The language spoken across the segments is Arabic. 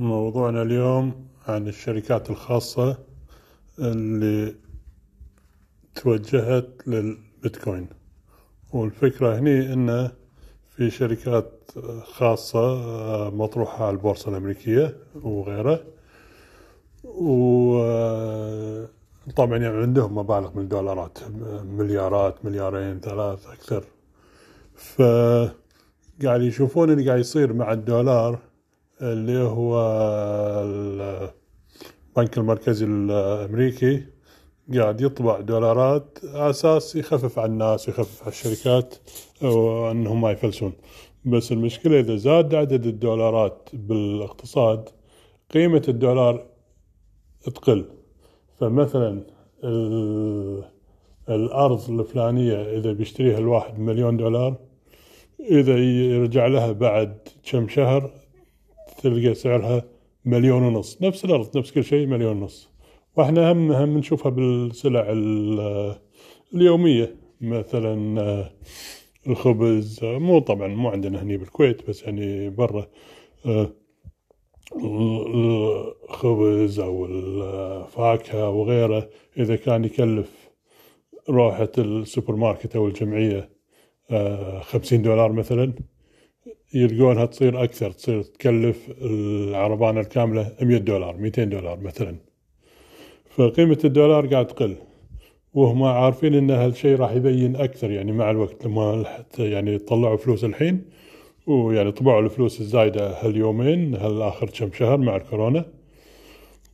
موضوعنا اليوم عن الشركات الخاصة اللي توجهت للبيتكوين. والفكرة هني انه في شركات خاصة مطروحة على البورصة الأمريكية وغيره وطبعا يعني عندهم مبالغ من الدولارات مليارات مليارين ثلاث أكثر. فقاعد يشوفون اللي قاعد يصير مع الدولار اللي هو البنك المركزي الأمريكي قاعد يطبع دولارات أساس يخفف على الناس ويخفف على الشركات وأنهم ما يفلسون. بس المشكلة إذا زاد عدد الدولارات بالاقتصاد قيمة الدولار تقل. فمثلا الأرض الفلانية إذا بيشتريها الواحد مليون دولار إذا يرجع لها بعد كم شهر تلقى سعرها مليون ونص. نفس الأرض نفس كل شيء مليون ونص. وإحنا هم هم نشوفها بالسلع اليومية. مثلا الخبز مو طبعا مو عندنا هني بالكويت بس يعني برا. الخبز أو الفاكهة وغيره إذا كان يكلف روحة السوبر ماركت أو الجمعية خمسين دولار مثلا. يلقونها تصير أكثر تصير تكلف العربانه الكاملة 100 دولار 200 دولار مثلا. فقيمة الدولار قاعد تقل وهم عارفين إن هالشيء راح يبين أكثر يعني مع الوقت لما يعني طلعوا فلوس الحين ويعني طبعوا الفلوس الزايدة هاليومين هالآخر كم شهر مع الكورونا.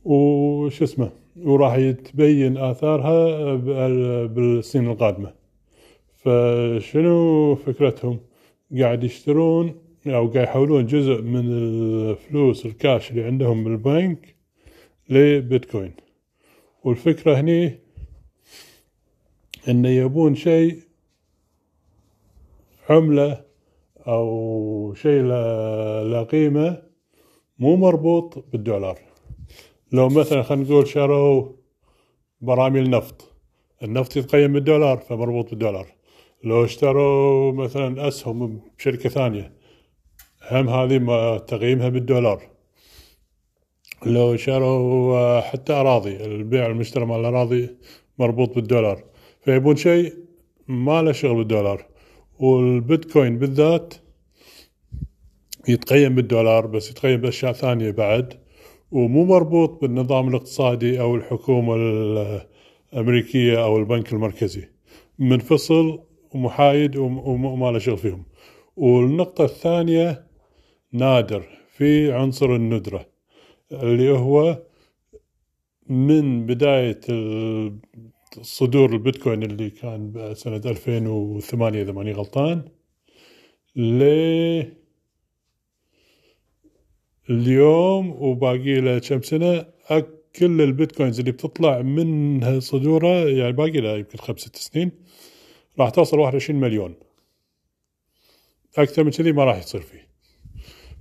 وش اسمه؟ وراح يتبين آثارها بالسنين القادمة. فشنو فكرتهم؟ قاعد يشترون أو قاعد يحولون جزء من الفلوس الكاش اللي عندهم بالبنك لبيتكوين. والفكرة هني انه يبون شيء عملة أو شيء له قيمة مو مربوط بالدولار. لو مثلا خلينا نقول شروا براميل نفط النفط يتقيم بالدولار فمربوط بالدولار. لو اشتروا مثلا أسهم بشركة ثانية هم هذه تقييمها بالدولار. لو شروا حتى أراضي البيع والمشترى مال الأراضي مربوط بالدولار. فيبون شيء ما له شغل بالدولار. والبيتكوين بالذات يتقيم بالدولار بس يتقيم بأشياء ثانية بعد. ومو مربوط بالنظام الاقتصادي أو الحكومة الأمريكية أو البنك المركزي. منفصل ومحايد وما له شغل فيهم. والنقطة الثانية نادر في عنصر الندرة اللي هو من بداية صدور البيتكوين اللي كان سنة 2008 إذا ماني غلطان ل اليوم وباقي له كم سنة كل البيتكوينز اللي بتطلع من صدوره يعني باقي له يمكن خمس ست سنين راح توصل 21 مليون. أكثر من كذي ما راح يصير فيه.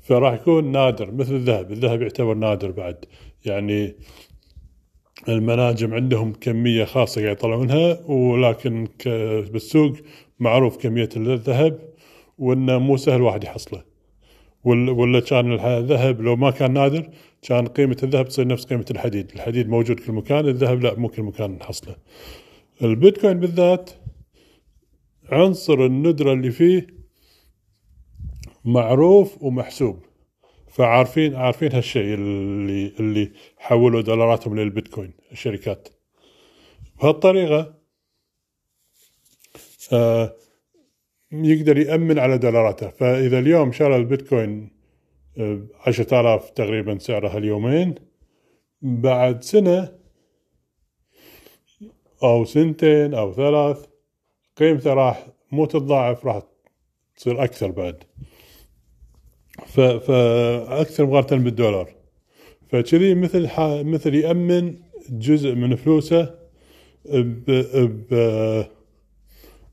فراح يكون نادر مثل الذهب. الذهب يعتبر نادر بعد. يعني المناجم عندهم كمية خاصة قاعد يطلعونها ولكن بالسوق معروف كمية الذهب وإنه مو سهل واحد يحصله. ولا كان الذهب لو ما كان نادر كان قيمة الذهب تصير نفس قيمة الحديد. الحديد موجود كل مكان الذهب لا مو كل مكان نحصله البيتكوين بالذات عنصر الندرة اللي فيه معروف ومحسوب. فعارفين عارفين هالشيء اللي اللي حولوا دولاراتهم للبيتكوين الشركات. بهالطريقة آه يقدر يأمن على دولاراته فإذا اليوم شرى البيتكوين آه، عشرة آلاف تقريبا سعره هاليومين بعد سنة أو سنتين أو ثلاث قيمته راح مو تتضاعف راح تصير أكثر بعد. فاكثر مقارنة بالدولار. فكذي مثل مثل يأمن جزء من فلوسه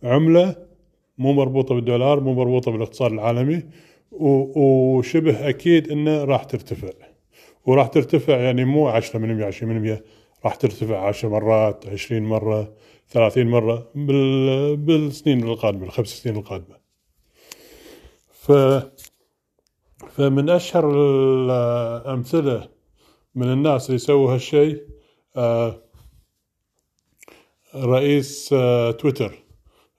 بعمله مو مربوطة بالدولار مو مربوطة بالاقتصاد العالمي وشبه أكيد إنه راح ترتفع. وراح ترتفع يعني مو 10% 20% راح ترتفع 10 مرات 20 مرة 30 مرة بالسنين القادمة الخمس سنين القادمة. ف فمن أشهر الأمثلة من الناس اللي سووا هالشيء آه، رئيس آه، تويتر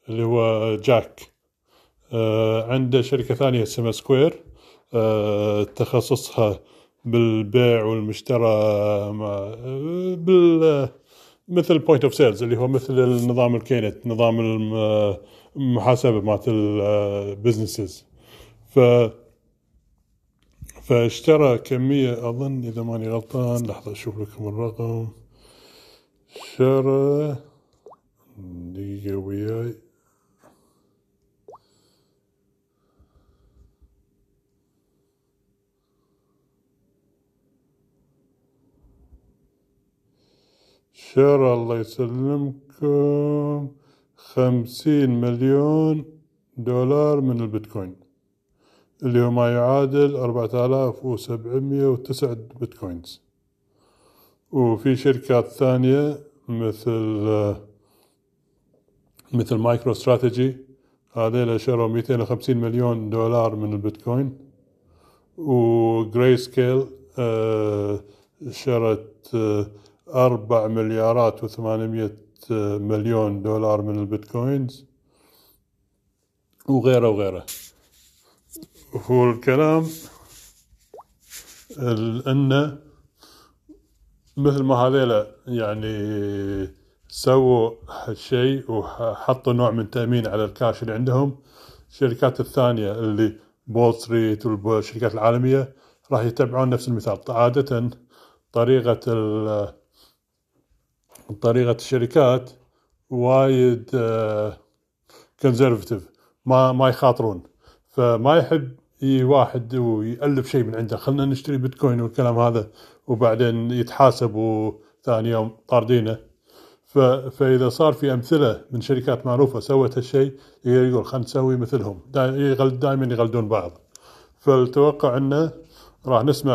اللي هو جاك. آه، عنده شركة ثانية اسمها Square تخصصها بالبيع والمشترى بال مثل point of sales اللي هو مثل النظام ال K-Net نظام المحاسبة مالت البزنسز ف فاشترى كمية أظن إذا ماني غلطان لحظة أشوف لكم الرقم. شرى دقيقة وياي. شرى الله يسلمكم. خمسين مليون دولار من البيتكوين. اللي هو ما يعادل أربعة آلاف وسبعمية وتسعة بيتكوينز. وفي شركات ثانية مثل مثل MicroStrategy هذيلا شروا ميتين وخمسين مليون دولار من البيتكوين. و Grayscale آه، شرت آه، أربع مليارات وثمانمية مليون دولار من البيتكوينز وغيره وغيره. هو الكلام أن مثل ما هذيلا يعني سووا هالشيء وحطوا نوع من تأمين على الكاش اللي عندهم. الشركات الثانية اللي Wall Street والشركات العالمية راح يتبعون نفس المثال. عادة طريقة الشركات وايد conservative آه، ما ما يخاطرون. فما يحب يجي واحد ويألف شيء من عنده خلنا نشتري بيتكوين والكلام هذا وبعدين يتحاسب وثاني يوم طاردينه فإذا صار في أمثلة من شركات معروفة سوت هالشيء يقول خلينا نسوي مثلهم. دائما يغلدون بعض. فالتوقع إنه راح نسمع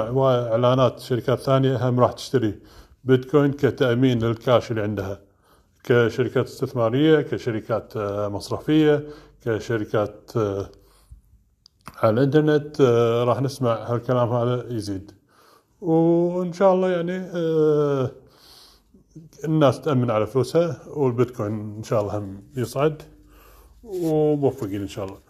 إعلانات شركات ثانية هم راح تشتري. بيتكوين كتأمين للكاش اللي عندها كشركات استثمارية كشركات مصرفية كشركات على الإنترنت آه، راح نسمع هالكلام هذا يزيد. وإن شاء الله يعني آه، الناس تأمن على فلوسها والبيتكوين إن شاء الله هم يصعد وموفقين إن شاء الله.